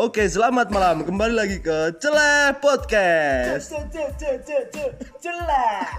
Oke, selamat malam. Kembali lagi ke Celeh Podcast. Jelas.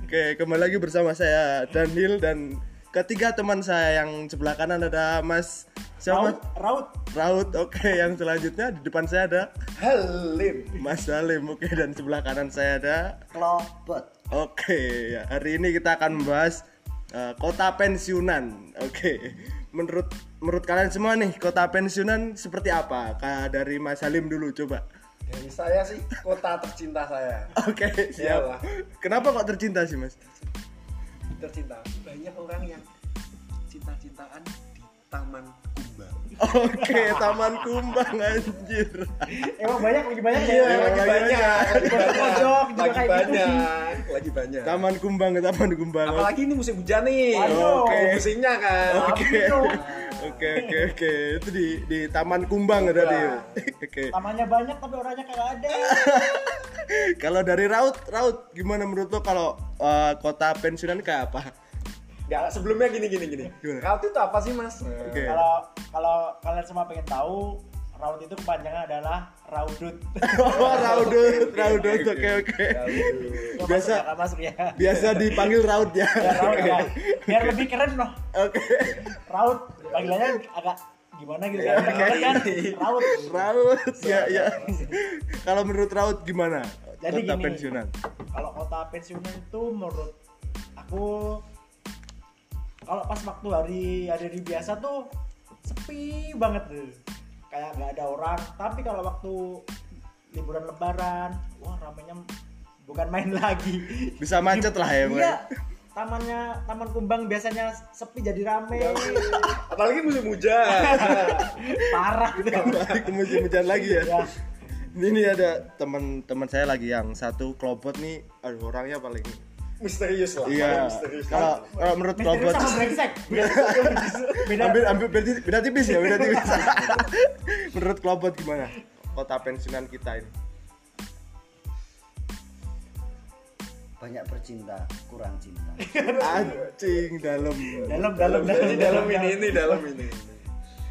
Oke, kembali lagi bersama saya Daniel dan ketiga teman saya yang sebelah kanan ada Mas siapa? Raut, raut. Raut. Oke, yang selanjutnya di depan saya ada Halim. Mas Salim. Oke, dan sebelah kanan saya ada Klopot. Oke, ya, hari ini kita akan membahas uh, kota pensiunan. Oke, menurut menurut kalian semua nih kota pensiunan seperti apa? Kak dari Mas Salim dulu coba. Dari saya sih kota tercinta saya. Oke, Iyalah. siap. Kenapa kok tercinta sih Mas? Tercinta. Banyak orang yang cinta-cintaan di Taman Kumbang. Oke, Taman Kumbang anjir. Emang banyak lagi banyak Iya, ya. lagi lagi banyak, lagi Pojok lagi kayak gitu. banyak, lagi banyak. Taman Kumbang ke Taman Kumbang. Apalagi ini musim hujan nih. Oke, musimnya kan. Oke. Oke, oke, oke. Itu di di Taman Kumbang ada di. Oke. Tamannya banyak tapi orangnya kagak ada. Kalau dari Raut, Raut gimana menurut lo kalau uh, kota pensiunan kayak apa? Enggak, sebelumnya gini gini gini. Gimana? Raut itu apa sih, Mas? Kalau kalau kalian semua pengen tahu, raut itu kepanjangan adalah raudut. Oh, Raudut, Raudut. Oke, oke. Nggak Biasa- masuk ya, masuk ya. Biasa dipanggil Raut ya. Ya, raut ya. Biar lebih keren loh. Oke. Raut panggilannya agak gimana gitu kan. Kan? Raut. Raut, ya, ya. Kalau menurut Raut gimana? Jadi kota gini. pensiunan. Kalau kota pensiunan itu menurut aku kalau pas waktu hari hari biasa tuh sepi banget tuh. Kayak nggak ada orang. Tapi kalau waktu liburan lebaran, wah ramenya bukan main lagi. Bisa macet lah ya. Iya. Tamannya Taman Kumbang biasanya sepi jadi rame. Apalagi musim hujan. Parah. Balik ke musim hujan lagi ya. ya. Ini ada teman-teman saya lagi yang satu klobot nih, aduh orangnya paling Misterius lah. iya. Misterius. Kalau kalau menurut Misterius klobot sama brengsek. Beda. ambil ambil beda, beda tipis ya, beda tipis. menurut klobot gimana? Kota pensiunan kita ini. banyak bercinta kurang cinta Anjing dalam. Dalam dalam dalam Ini dalam ini, ini dalam ini.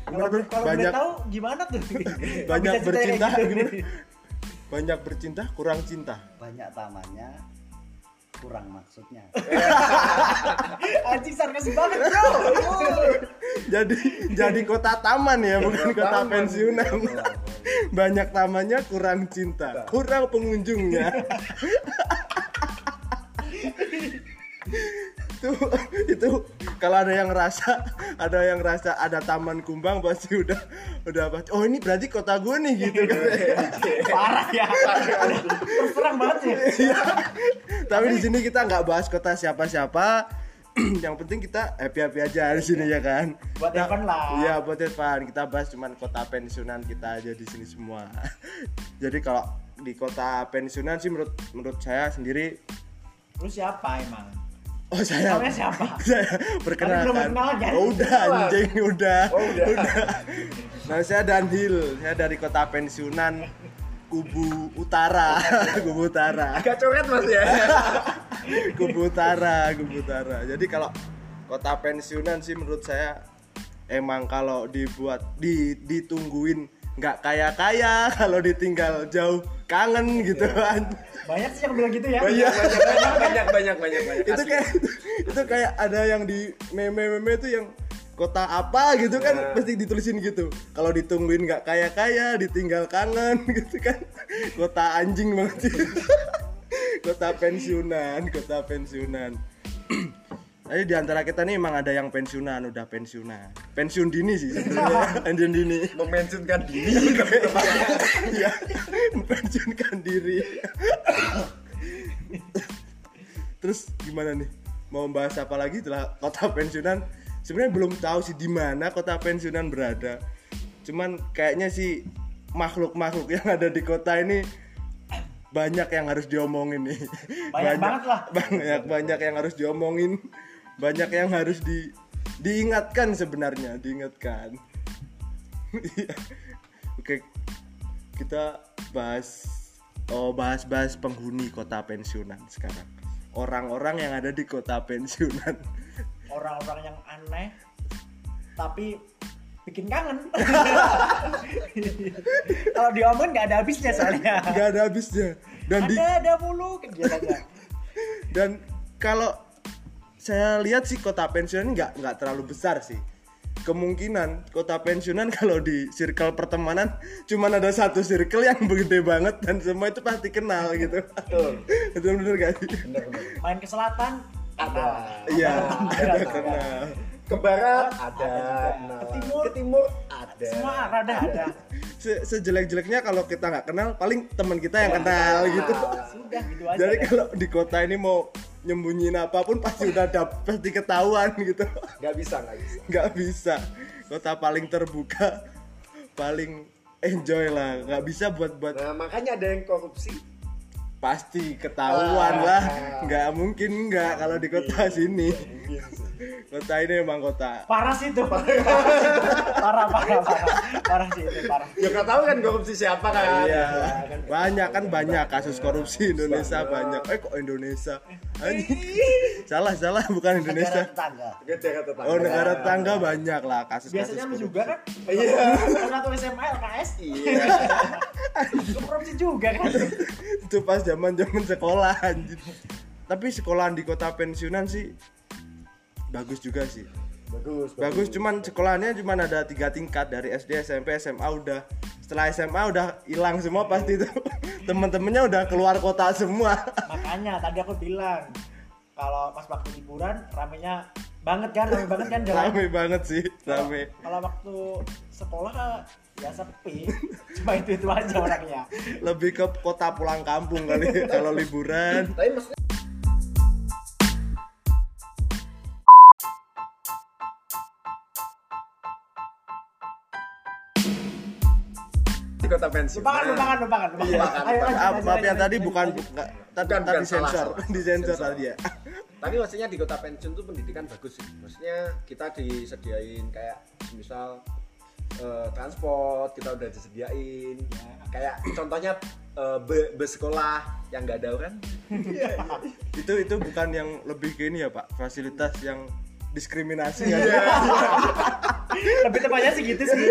Kalau Banyak- tahu gimana tuh? Banyak bercinta gitu. gimana? Banyak bercinta, kurang cinta. banyak tamannya kurang maksudnya Anjing sarkas banget, Bro. Jadi jadi kota taman ya, bukan kota Taman. pensiunan. Banyak tamannya, kurang cinta, kurang pengunjungnya. itu itu kalau ada yang rasa ada yang rasa ada taman kumbang pasti udah udah pasti oh ini berarti kota gue nih gitu kan Parah ya. Terus terang banget ya. tapi di sini kita nggak bahas kota siapa-siapa yang penting kita happy happy aja di sini ya kan Buat Nah, Evan lah. iya buat Evan kita bahas cuman kota pensiunan kita aja di sini semua jadi kalau di kota pensiunan sih menurut menurut saya sendiri Lu siapa emang? Oh saya Namanya siapa? saya belum perkenalkan perkenalan, kan? oh, udah anjing udah. Oh, udah. nah saya Danhil. Saya dari kota pensiunan kubu utara. Kubu utara. Agak coret Mas ya. kubu utara kubu utara. Jadi kalau kota pensiunan sih menurut saya emang kalau dibuat di ditungguin nggak kaya kaya kalau ditinggal jauh kangen gitu kan Banyak sih yang bilang gitu ya. Iya. banyak banyak banyak banyak banyak. itu Asli. kayak itu kayak ada yang di meme meme itu yang kota apa gitu kan Nah. pasti ditulisin gitu kalau ditungguin nggak kaya kaya ditinggal kangen gitu kan kota anjing banget sih. kota pensiunan kota pensiunan Jadi di antara kita nih emang ada yang pensiunan, udah pensiunan. Pensiun dini sih sebenarnya, pensiun dini. memensiunkan diri. Iya, pensiunkan diri. Terus gimana nih? Mau bahas apa lagi setelah kota pensiunan? Sebenarnya belum tahu sih di mana kota pensiunan berada. Cuman kayaknya sih makhluk-makhluk yang ada di kota ini banyak yang harus diomongin nih. Banyak banget lah. Banyak banyak yang harus diomongin. Banyak yang harus di diingatkan sebenarnya, diingatkan. Oke, kita bahas oh bahas-bahas penghuni kota pensiunan sekarang. Orang-orang yang ada di kota pensiunan. Orang-orang yang aneh tapi bikin kangen kalau diomongin nggak ada habisnya soalnya nggak ada habisnya dan di ada ada mulu kegiatannya dan kalau saya lihat sih kota pensiunan nggak nggak terlalu besar sih. Kemungkinan kota pensiunan kalau di circle pertemanan cuman ada satu circle yang gede banget dan semua itu pasti kenal gitu. Itu bener gak sih? Bener bener main ke selatan Ada. iya ada ada. kenal. Ke barat Ada ada. Nah, Ke timur. Ke timur ada. semua arah ada. Ada. Se- sejelek-jeleknya kalau kita nggak kenal paling teman kita yang kenal gitu. Sudah gitu aja. Jadi kalau di kota ini mau nyembunyiin apa pun pasti udah dap- pasti ketahuan gitu Nggak bisa, nggak bisa. nggak bisa kota paling terbuka paling enjoy lah nggak bisa buat buat Nah, makanya ada yang korupsi. pasti ketahuan Ah. lah nggak mungkin nggak kalau di kota sini kota ini emang kota. Parah sih itu parah parah parah. Parah sih itu parah. Ya nggak tahu kan korupsi siapa kan. iya. Kan. banyak kan banyak kasus korupsi Indonesia banyak. eh kok Indonesia? Salah salah bukan negara Indonesia. Negara tetangga. oh negara tetangga banyak lah kasus biasanya lu juga kan? Iya. kan satu SMA LKS Iya. korupsi juga kan? Itu pas zaman zaman sekolah anjir tapi sekolahan di kota pensiunan sih bagus juga sih. Bagus. bagus cuman sekolahnya cuman ada tiga tingkat dari SD SMP SMA udah. Setelah SMA udah hilang semua pasti itu. Temen-temennya udah keluar kota semua. Makanya tadi aku bilang kalau pas waktu liburan ramenya banget kan rame banget kan jalan rame banget sih rame kalau waktu sekolah ya sepi. Cuma itu itu aja orangnya. Lebih ke kota pulang kampung kali kalau liburan. Tapi maksudnya kota pensiun. lupakan lupakan lupakan lupakan. Iya, ayo lanjut, Ah, lanjut, maaf ya lanjut, tadi bukan tadi Bukan, tadi sensor di sensor. tadi ya. Tapi maksudnya di kota pensiun tuh pendidikan bagus sih. Maksudnya kita disediain kayak misal eh, transport kita udah disediain. Kayak contohnya eh, be- bus sekolah yang nggak ada orang. itu itu bukan yang lebih ke ini ya pak? Fasilitas yang diskriminasi ya lebih tepatnya sih gitu sih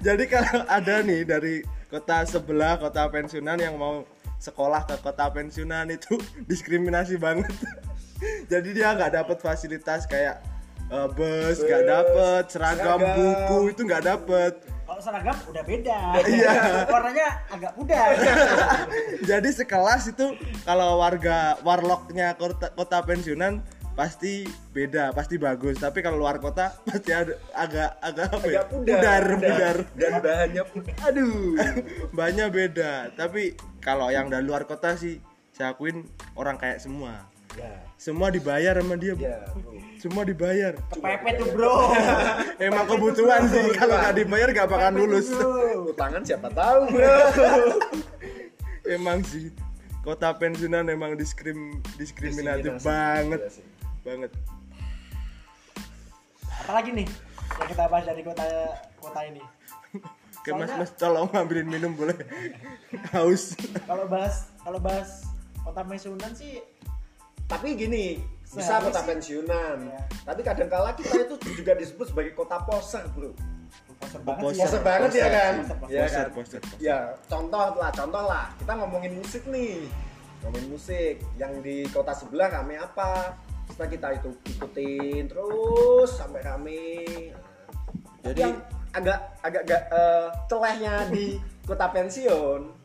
Jadi kalau ada nih dari kota sebelah kota pensiunan yang mau sekolah ke kota pensiunan itu diskriminasi banget. Jadi dia nggak dapat fasilitas kayak eh, bus, nggak dapet seragam, seragam. buku itu nggak dapet. kalau seragam udah beda Iya. warnanya agak pudar Jadi sekelas itu kalau warga warlocknya kota, kota pensiunan pasti beda, pasti bagus. Tapi kalau luar kota pasti ada agak agak apa ya? Agak pudar, pudar. dan bahannya aduh. banyak beda tapi kalau yang dari luar kota sih saya akuin orang kayak semua Ya, semua dibayar sama dia ya. bro. semua dibayar kepepet tuh bro emang kebutuhan sih kalau nggak dibayar nggak bakal lulus Utangan siapa tahu, Bro. emang sih kota pensiunan emang diskrim diskriminatif Diskriminasi. banget Iya sih. Banget apalagi nih yang kita bahas dari kota kota ini Oke mas mas tolong ambilin minum boleh haus kalau bahas kalau bahas kota pensiunan sih Tapi gini, bisa kota sih- pensiunan. Iya. Tapi kadang-kala kita itu juga disebut sebagai kota poser, Bro. poser banget Poser. ya. Poser banget ya kan? Poser, poser. Ya kan? Ya, contoh lah, contoh lah. Kita ngomongin musik nih. Ngomongin musik yang di kota sebelah rame apa? Setelah kita itu ikutin terus sampai rame. Jadi yang agak agak agak eh, celehnya di kota pensiun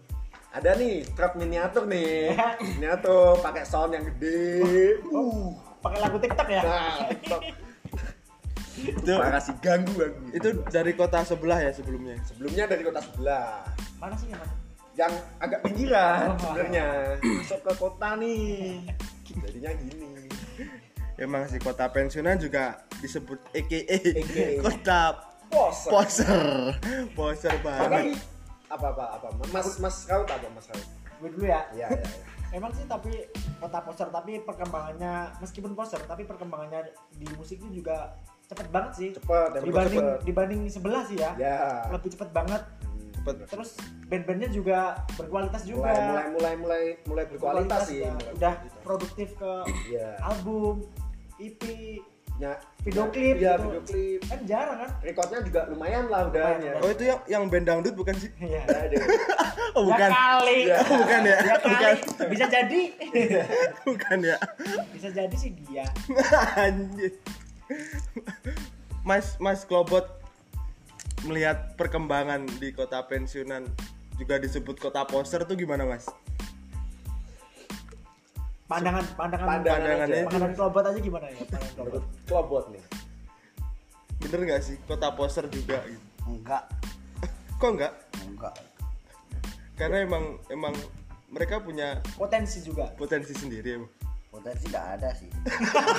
ada nih truk miniatur nih. Miniatur pakai sound yang gede. Uh, pakai lagu TikTok ya? Nah TikTok. itu parah sih ganggu ganggu. Itu dari kota sebelah ya sebelumnya? Sebelumnya dari kota sebelah. Mana sih yang mana? Yang agak pinggiran Oh. sebenarnya. masuk ke kota nih. Jadinya gini emang sih kota pensiunan juga disebut EKE AKA. kota poser poser poser banget apa apa apa mas mas kau apa mas kau gue dulu ya ya ya, ya. emang sih tapi kota poster tapi perkembangannya meskipun poster tapi perkembangannya di musik itu juga cepet banget sih cepet dibanding cepet. dibanding sebelah sih ya ya lebih cepet banget Cepet. terus band-bandnya juga berkualitas juga mulai mulai mulai mulai mulai berkualitas sih ya. mulai udah berkualitas. produktif ke Iya. album EP Ya, Video klip ya, gitu. video klip. kan jarang kan Recordnya juga lumayan lah udah Lumayan, ya. Oh itu yang yang band dangdut bukan sih? Iya. Ada. Oh bukan. Ya kali. Ya. Oh, bukan ya? Ya kali. Bukan. Bisa jadi. Bukan ya. Bisa jadi sih dia. Anjir. Mas Mas Klobot melihat perkembangan di kota pensiunan juga disebut kota poster tuh gimana Mas? Pandangan pandangan Pandangan Pandangannya pandangan kelobot aja gimana ya? Pandangan kelobot. Nih. bener nggak sih kota poster juga gitu? enggak Kok enggak? enggak Karena emang emang mereka punya Potensi juga. potensi sendiri emang. potensi nggak ada sih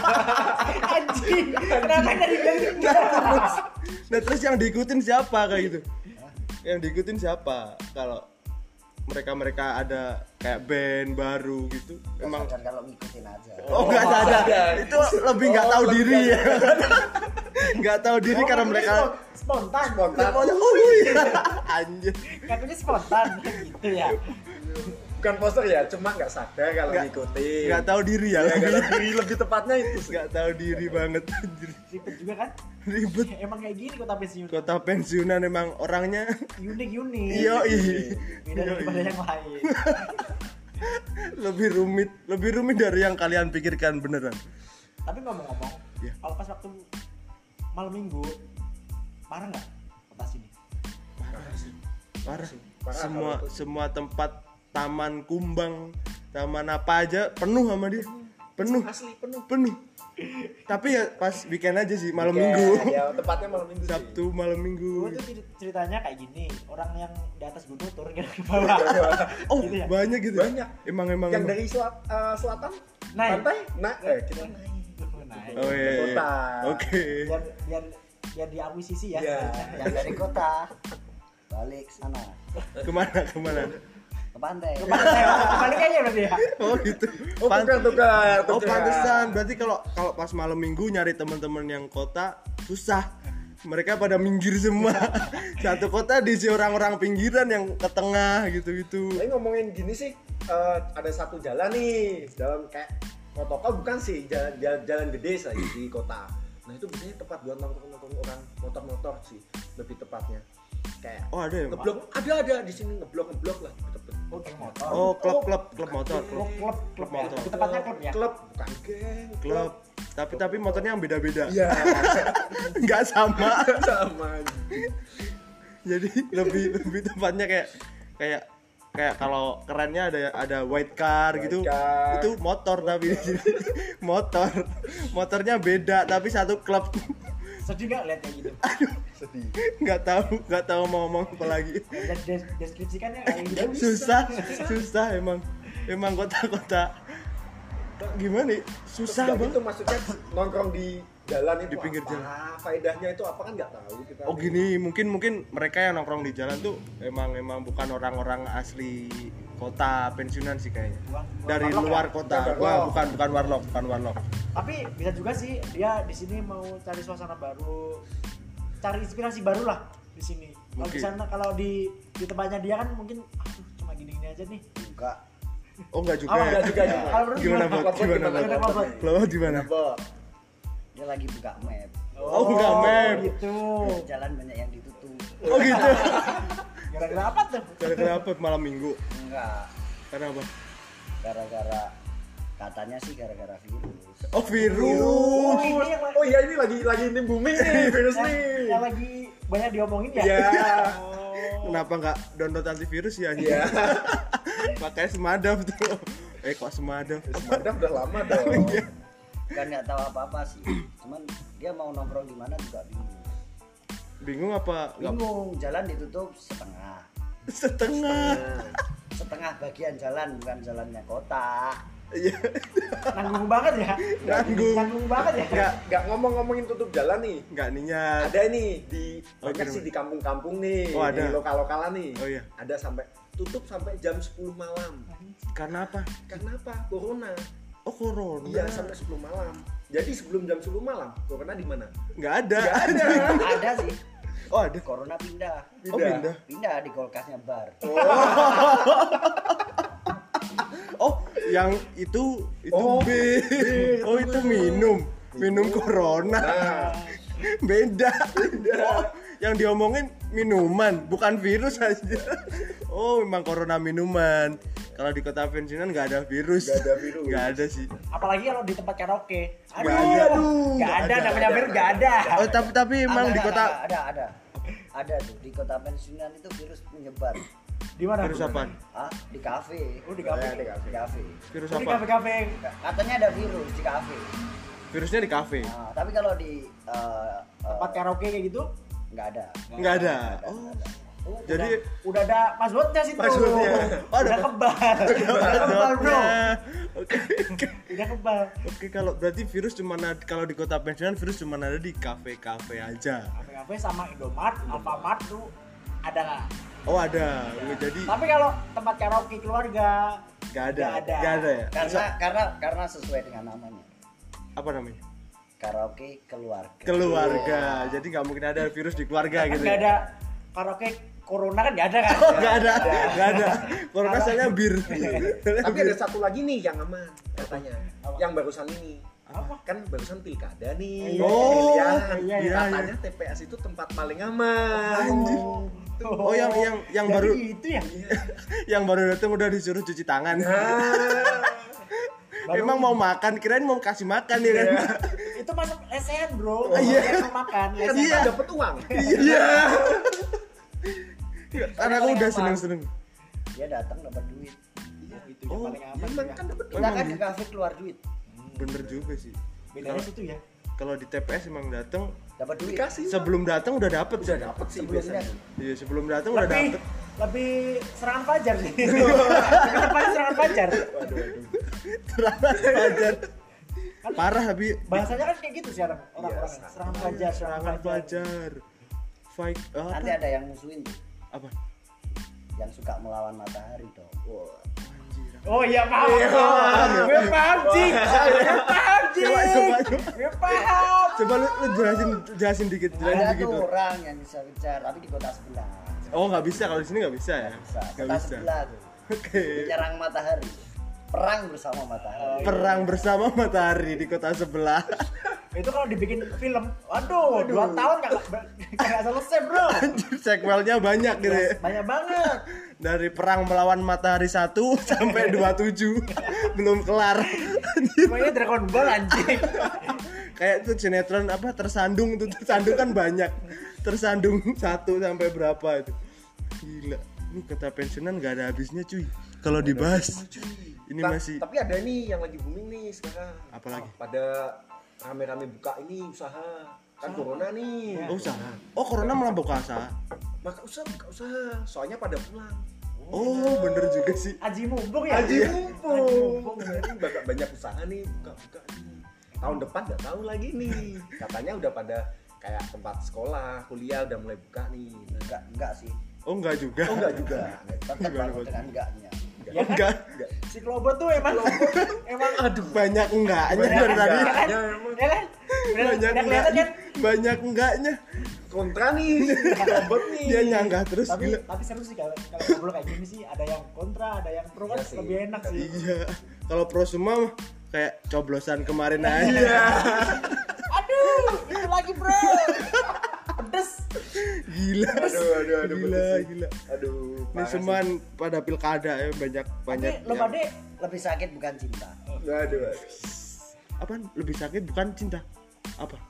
Anjing. Kenapa dari bilang gitu? Nah terus yang diikutin siapa kayak gitu? Yang diikutin siapa? Kalau mereka-mereka ada kayak band baru gitu, emang emang kalau ngikutin aja. Oh nggak sadar, itu lebih nggak Oh, tahu diri. ya, nggak tahu diri Oh, karena mereka spontan. Spontan. Oh iya, anjir, Katanya spontan gitu ya. Bukan poster ya, cuma nggak sadar kalau Nggak- ngikutin. nggak tahu diri ya, Ya, nggak lebih tahu diri lebih tepatnya itu. sih. nggak tahu diri banget, anjir, Ribet juga kan? ribet. Emang kayak gini kota pensiun. Kota pensiunan emang orangnya, Unik unik. iyo Beda daripada yang lain. lebih rumit, lebih rumit dari yang kalian pikirkan beneran. Tapi ngomong-ngomong, Iya. kalau pas waktu malam minggu, parah nggak kota sini? Parah, Parah semua kalau itu. semua tempat taman kumbang, taman apa aja penuh sama dia, penuh, Asli penuh. penuh. Tapi ya pas weekend aja sih, malam Oke, minggu. Ya, tepatnya malam minggu sih. Sabtu malam Gue minggu. tuh cer- ceritanya kayak gini, orang yang di atas gunung turun ke bawah. Oh, Gitu ya? banyak gitu. Banyak. Emang emang. Yang emang. dari selat- eh, selatan Naik. pantai, nah, eh, kita naik. Naik. Oh iya. iya. Kota. Oke. Biar biar biar diakuisisi ya. Iya. yang dari kota balik sana Ke mana ke mana? Ke pantai Balik aja berarti ya. Oh gitu. Oh, Pan- tukar, tukar, Oh tukar. pantesan. Berarti kalau kalau pas malam minggu nyari teman-teman yang kota susah. Mereka pada minggir semua. Satu kota diisi orang-orang pinggiran yang ke tengah gitu-gitu. Tapi ngomongin gini sih, eh, ada satu jalan nih, jalan kayak protokol bukan sih, jalan, jalan, jalan gede sih di kota. Nah itu biasanya tepat buat nongkrong-nongkrong orang motor-motor sih, lebih tepatnya. Kayak Oh ada ya? ngeblok, ada ada di sini ngeblok ngeblok lah. Oh, geng motor. Oh klub klub klub motor. klub klub klub ya. motor. Itu Tepatnya klub ya. Klub bukan geng, Klub. Tapi tapi motornya yang beda-beda. Iya, Nggak sama. sama. Jadi lebih lebih tepatnya kayak kayak kayak kalau kerennya ada ada white car White gitu car. itu motor tapi motor motornya beda tapi satu klub Sedih nggak lihat kayak gitu? Sedih. nggak tahu nggak tahu mau ngomong apa lagi Dan des- deskripsikannya kayak gitu. susah susah emang emang kota-kota gimana nih susah Terus bang itu maksudnya nongkrong di jalan itu Di pinggir apa? jalan. Faedahnya itu apa kan nggak tahu kita. oh gini mungkin mungkin mereka yang nongkrong di jalan tuh emang emang bukan orang-orang asli kota pensiunan sih kayaknya Bukan- bukan dari warlock luar ya? kota Bukan wah bukan bukan warlock bukan warlock Tapi bisa juga sih dia di sini mau cari suasana baru, cari inspirasi baru lah di sini. Kalau di Mungkin. sana kalau di di tempatnya dia kan mungkin aduh cuma gini-gini aja nih. enggak oh enggak juga Oh, ya Enggak juga juga. Kalau menurut gimana gimana? bot gimana Gimana, bot Bot? lo gimana Bot. dia lagi buka map Oh, bukan map. gitu. jalan banyak yang ditutup oh gitu Gara-gara apa tuh? gara-gara apa malam minggu enggak karena apa gara-gara katanya sih gara-gara virus. Oh virus. Ini yang, Oh iya ini lagi lagi ini booming nih virus yang, nih. yang lagi banyak diomongin ya? Iya. Oh. kenapa nggak download antivirus ya Iya. pakai semadap tuh. Eh kok semadap Madam udah lama dong. kan nggak tahu apa-apa sih. Cuman dia mau nongkrong di mana juga bingung. Bingung apa bingung. Jalan ditutup setengah. Setengah. Setengah bagian jalan bukan jalannya kota iya Nanggung banget ya? Nanggung. Nanggung banget ya? Nggak nggak ngomong-ngomongin tutup jalan nih. nggak niat Ada nih di Oh, banyak sih di kampung-kampung nih, Oh, ada. di lokal-lokalan nih. Oh, iya. Ada sampai tutup sampai jam 10 malam. karena apa Karena apa? Corona. oh corona Iya, sampai 10 malam. Jadi sebelum jam 10 malam, corona di mana? nggak ada Nggak ada. ada sih oh ada corona pindah oh pindah pindah di kulkasnya bar oh yang itu itu Oh, B. B, oh itu minum. Minum corona. Nah, beda. Oh, yang diomongin minuman bukan virus aja. Oh memang corona minuman. Kalau di kota pensiunan nggak ada virus. Nggak ada virus. nggak ada sih. Apalagi kalau di tempat karaoke. Aduh Nggak ada. nggak ada Nggak namanya ada. virus nggak ada. Oh tapi tapi emang Ada, di ada, kota ada, ada ada. Ada tuh di kota pensiunan itu virus menyebar di mana? Virus apa? Ah di kafe. Oh di kafe. Ya, di kafe. di kafe. Virus Oh, di apa? kafe kafe. Katanya ada virus di kafe. Virusnya di kafe? Nah, tapi kalau di eh, eh, tempat karaoke kayak gitu? nggak ada. Nggak ada? Nggak ada, oh. nggak ada. Oh, Jadi- udah, udah ada passwordnya situ. Passwordnya. Oh, ada udah kebal udah kebal bro. Oke udah kebal. Oke kalau berarti virus cuma ada kalau di kota pensiunan virus cuma ada di kafe-kafe aja. kafe-kafe sama Indomart, Alfamart tuh ada nggak? Oh ada. Jadi Tapi kalau tempat karaoke keluarga nggak ada. nggak ada. Nggak ada ya. karena karena karena sesuai dengan namanya Apa namanya? karaoke keluarga Keluarga. Jadi nggak mungkin ada virus di keluarga gitu. nggak ya? ada karaoke corona kan nggak ada kan? Oh nggak ada. Nggak ada. Corona soalnya bir. tapi ada satu lagi nih yang aman katanya. Yang barusan ini. Apa? Kan barusan pilkada nih. Oh, pemilihan. iya, iya, Katanya TPS itu tempat paling aman. Anjir. Oh yang yang yang Jadi baru itu ya. yang baru datang udah disuruh cuci tangan. Nah, Emang mau makan, kirain mau kasih makan ya kan? itu masuk lesehan bro. Iya. Lesehan makan. kan kita dapat uang. Iya. Karena aku udah seneng-seneng. dia datang dapat duit Iya, itu yang Oh, paling aman. Ya. kan dapat kita kan ke kafe keluar duit Bener juga sih. Bedanya situ ya. Kalau di TPS emang datang dapat duit dikasih. sebelum datang udah dapet Udah dapat sih sebelumnya biasanya. Iya sebelum datang udah Lebih dapet. lebih serangan fajar sih. Lebih tepatnya serangan fajar. Waduh, waduh. Serangan fajar. Parah tapi Bahasanya kan kayak gitu sekarang orang-orang. Iya, serangan fajar, serangan serangan fajar. Fight oh, nanti apa? ada yang musuhin tuh Apa? yang suka melawan matahari dong Wah. Oh iya paham. paham. Gue paham Cik. Gue paham Cik. Coba coba coba. Gue paham. Coba lu, lu jelasin jelasin dikit, jelasin ada dikit. tuh Dor. orang yang bisa kejar tapi di kota sebelah Oh nggak bisa kalau di sini nggak bisa ya? bisa Nggak kota bisa. sebelah tuh Oke. menyerang matahari perang bersama matahari Perang bersama matahari di kota sebelah. Itu kalau dibikin film, waduh, dua tahun gak, gak selesai bro. Anjir, sequelnya banyak gitu ya. Banyak banget. Dari perang melawan matahari 1 sampai 27 belum kelar. Semuanya Dragon Ball anjing. kayak tuh sinetron apa tersandung tuh tersandung kan banyak tersandung satu sampai berapa itu gila ini kota pensiunan nggak ada habisnya cuy kalau dibahas ini Ta- masih Tapi ada nih yang lagi booming nih sekarang. Apalagi? Pada rame-rame buka ini usaha. Kan corona nih. oh usaha oh corona malah buka usaha Maka usaha buka usaha. Soalnya pada pulang. oh bener juga sih Aji mumpung ya. Haji Aji mumpung. Jadi banyak, banyak usaha nih buka-buka nih. Tahun depan nggak tahu lagi nih. Katanya udah pada kayak tempat sekolah, kuliah udah mulai buka nih. Nah, enggak enggak sih oh enggak juga Oh enggak juga. tetap Enggak, enggak. Ya kan? enggak Si Klobo tuh emang emang aduh banyak enggaknya dari tadi enggak. Ya, ya kan? Banyak enggaknya kan? banyak enggaknya kontra nih. Robot nih. dia nyanggah terus Tapi gila tapi seru sih kalau kalau ngobrol kayak gini sih ada yang kontra, ada yang pro kan sih. lebih enak sih. iya kalau pro semua mah kayak coblosan kemarin aja Iya. Aduh, itu lagi bro. Gila Aduh, aduh, aduh. gila betul gila Aduh. ini semua pada pilkada ya banyak banyak Tapi lo yang- pada lebih sakit bukan cinta. Aduh. aduh. apa lebih sakit bukan cinta apa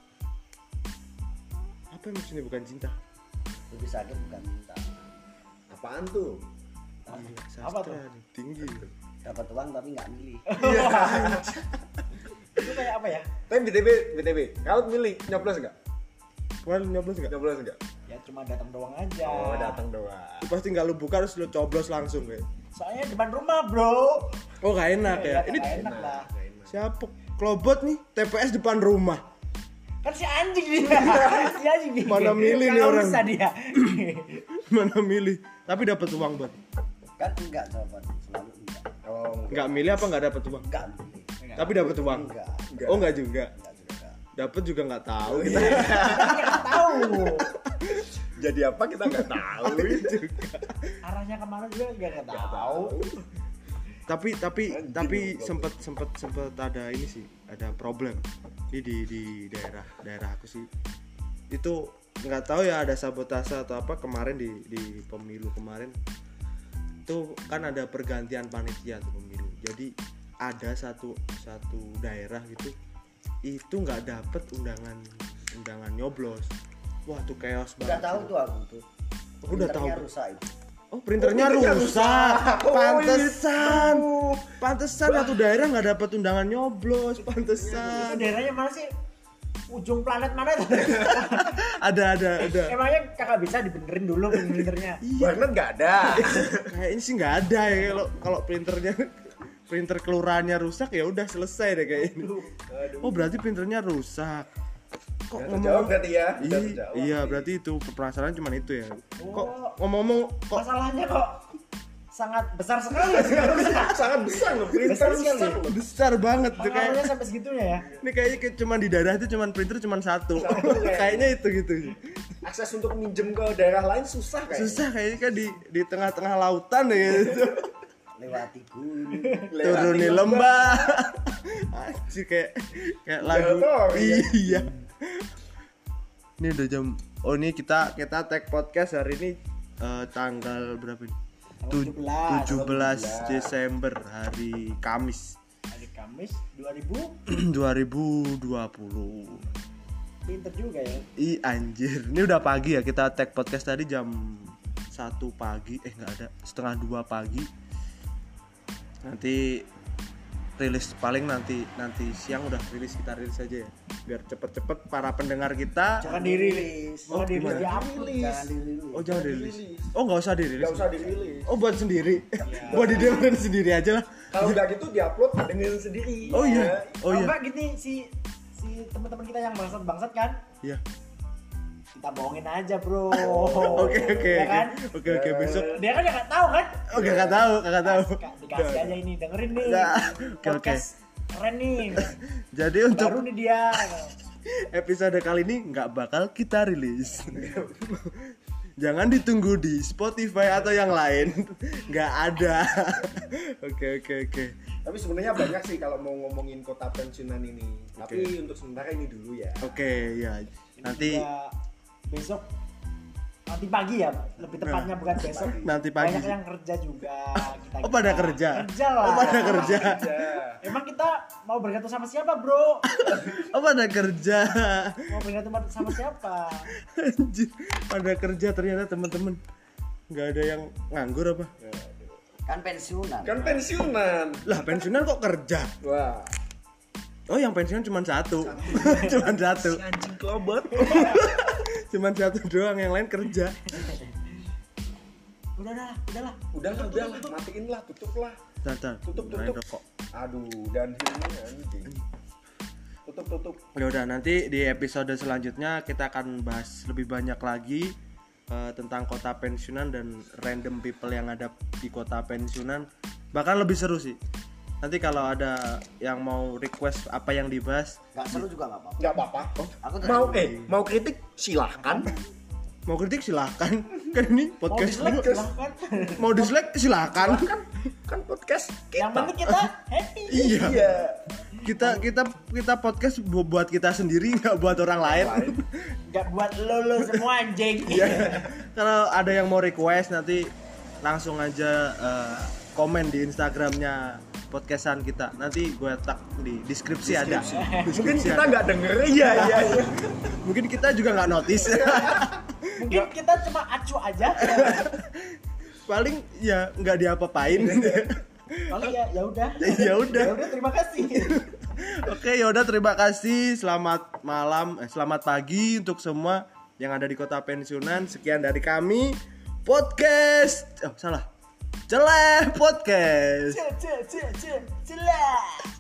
apa yang maksudnya bukan cinta lebih sakit bukan cinta Apaan tuh? Gila, Apa tuh? tinggi dapat uang tapi nggak milih itu kayak apa ya? Tapi BTW, BTW, kalau milih nyoblos enggak? kemarin nyoblos nggak Nyoblos enggak? Ya cuma datang doang aja. Oh, datang doang. Pasti nggak lu buka harus lu coblos langsung kayak Soalnya depan rumah bro. oh gak enak ya ini nggak enak lah. siapa klobot nih TPS depan rumah Kan si anjing dia. si anjing dia. Mana milih nih orang. usah dia. mana milih tapi dapat uang buat kan enggak jawaban selalu enggak Oh, enggak. nggak milih apa nggak dapat uang enggak milih tapi dapat uang enggak Enggak. oh enggak juga dapat juga nggak tahu kita Nggak tahu. Jadi apa kita enggak tahu. Arahnya ke mana juga nggak nggak tahu. tapi tapi Anjing, tapi sempet sempet sempet ada ini sih ada problem. Ini di di daerah daerah aku sih. Itu nggak tahu ya ada sabotase atau apa kemarin di di pemilu kemarin. Itu kan ada pergantian panitia tuh pemilu. Jadi ada satu satu daerah gitu itu nggak dapet undangan undangan nyoblos wah tuh chaos Udah banget tahu sih. tuh aku tuh. Aku udah Printernya tahu. rusak itu. Oh printernya Oh, printernya rusak. rusak. Oh, Pantesan. Pantesan satu daerah nggak dapat undangan nyoblos. Itu Pantesan. daerahnya mana sih ujung planet mana itu Ada ada ada. emangnya kakak bisa dibenerin dulu printernya Banget nggak ada. Kayaknya sih nggak ada ya kalau kalau printernya printer kelurahannya rusak ya udah selesai deh kayak ini. Aduh. Oh berarti printernya rusak. Kok Udah terjawab berarti ya. Iya, iya berarti itu penasaran cuma itu ya. Kok Oh. ngomong-ngomong kok masalahnya kok sangat besar sekali ya sangat besar loh. Printer Besar sekali. rusak loh. besar banget tuh kayak sampai segitunya ya ini kayaknya kayak cuma di daerah itu cuma printer cuma satu. Satu, kayak. kayaknya itu gitu. Akses untuk minjem ke daerah lain susah kayaknya. susah kayaknya kan di di tengah-tengah lautan ya gitu Lewati gunung. Lewati turun di lembah Anjir kayak kayak lagu ya. iya ini udah jam oh ini kita kita tag podcast hari ini eh, tanggal berapa ini? Tu- 17. 17 Desember hari Kamis. Hari Kamis 2000 2020 pinter juga ya. Ih anjir, ini udah pagi ya kita tag podcast tadi jam satu pagi, eh nggak ada setengah dua pagi. Nanti rilis paling nanti nanti siang udah rilis kita rilis aja ya, biar cepet-cepet para pendengar kita. jangan dirilis Oh, dirilis Jangan dirilis. Oh jangan dirilis. Oh nggak usah dirilis. Gak usah dirilis. Oh buat sendiri, buat didengerin sendiri aja lah. Kalau nggak gitu diupload dengerin sendiri. Oh iya, oh iya, enggak gini si si teman-teman kita yang bangsat bangsat kan iya. Kita bohongin aja bro Oke oke ya kan oke oke besok. dia kan nggak tahu kan Oke nggak tahu, nggak tahu. Dikasih aja ini dengerin nih Nah, oke, oke. keren nih Jadi untuk baru nih dia episode kali ini nggak bakal kita rilis. Jangan ditunggu di Spotify atau yang lain. Nggak ada. Oke oke oke. Tapi sebenarnya banyak sih kalau mau ngomongin kota pensiunan ini. Tapi untuk sementara ini dulu ya. Oke ya. Nanti Juga besok nanti pagi ya lebih tepatnya bukan besok nanti pagi. banyak yang kerja juga kita Oh pada kerja. kerja lah Oh pada kerja. Emang kita mau bergantung sama siapa bro Oh pada kerja. mau bergantung sama siapa Anjir, pada kerja ternyata teman-teman. Nggak ada yang nganggur apa? Kan pensiunan. Kan pensiunan. Lah pensiunan kok kerja? Wah. Oh yang pensiun cuma satu. cuma satu. Anjing kelobot. Cuma satu doang yang lain kerja. udah dah udah lah Udah lah, udah lah, matiin lah, tutup lah. Tar, tar. Tutup, Main tutup. rokok. Aduh, dan ini anjing. Tutup, tutup. Ya udah nanti di episode selanjutnya kita akan bahas lebih banyak lagi eh, tentang kota pensiunan dan random people yang ada di kota pensiunan. Bahkan lebih seru sih. Nanti kalau ada yang mau request apa yang dibahas, Gak seru juga gak apa-apa. Nggak apa-apa. Aku Mau eh, mau kritik silahkan. mau kritik silahkan. Kan ini mau podcast dislike juga. silahkan Mau dislike silahkan. kan kan podcast kita. yang penting kita happy Iya. Iya. Kita kita kita podcast bu- buat kita sendiri nggak buat orang lain. nggak buat lo lo semua anjing Iya. Kalau ada yang mau request nanti langsung aja eh, komen di Instagramnya podcastan kita. Nanti gue tak di deskripsi, ada. Mungkin Deskripsi kita ada. nggak denger. Iya, iya, iya. Mungkin kita juga nggak notice. mungkin kita cuma acu aja Paling ya nggak diapa-apain. paling ya ya udah ya udah. ya udah terima kasih Oke, yaudah terima kasih. Selamat malam, eh, selamat pagi untuk semua yang ada di kota pensiunan. Sekian dari kami podcast. Oh, salah. Celeh podcast. cilah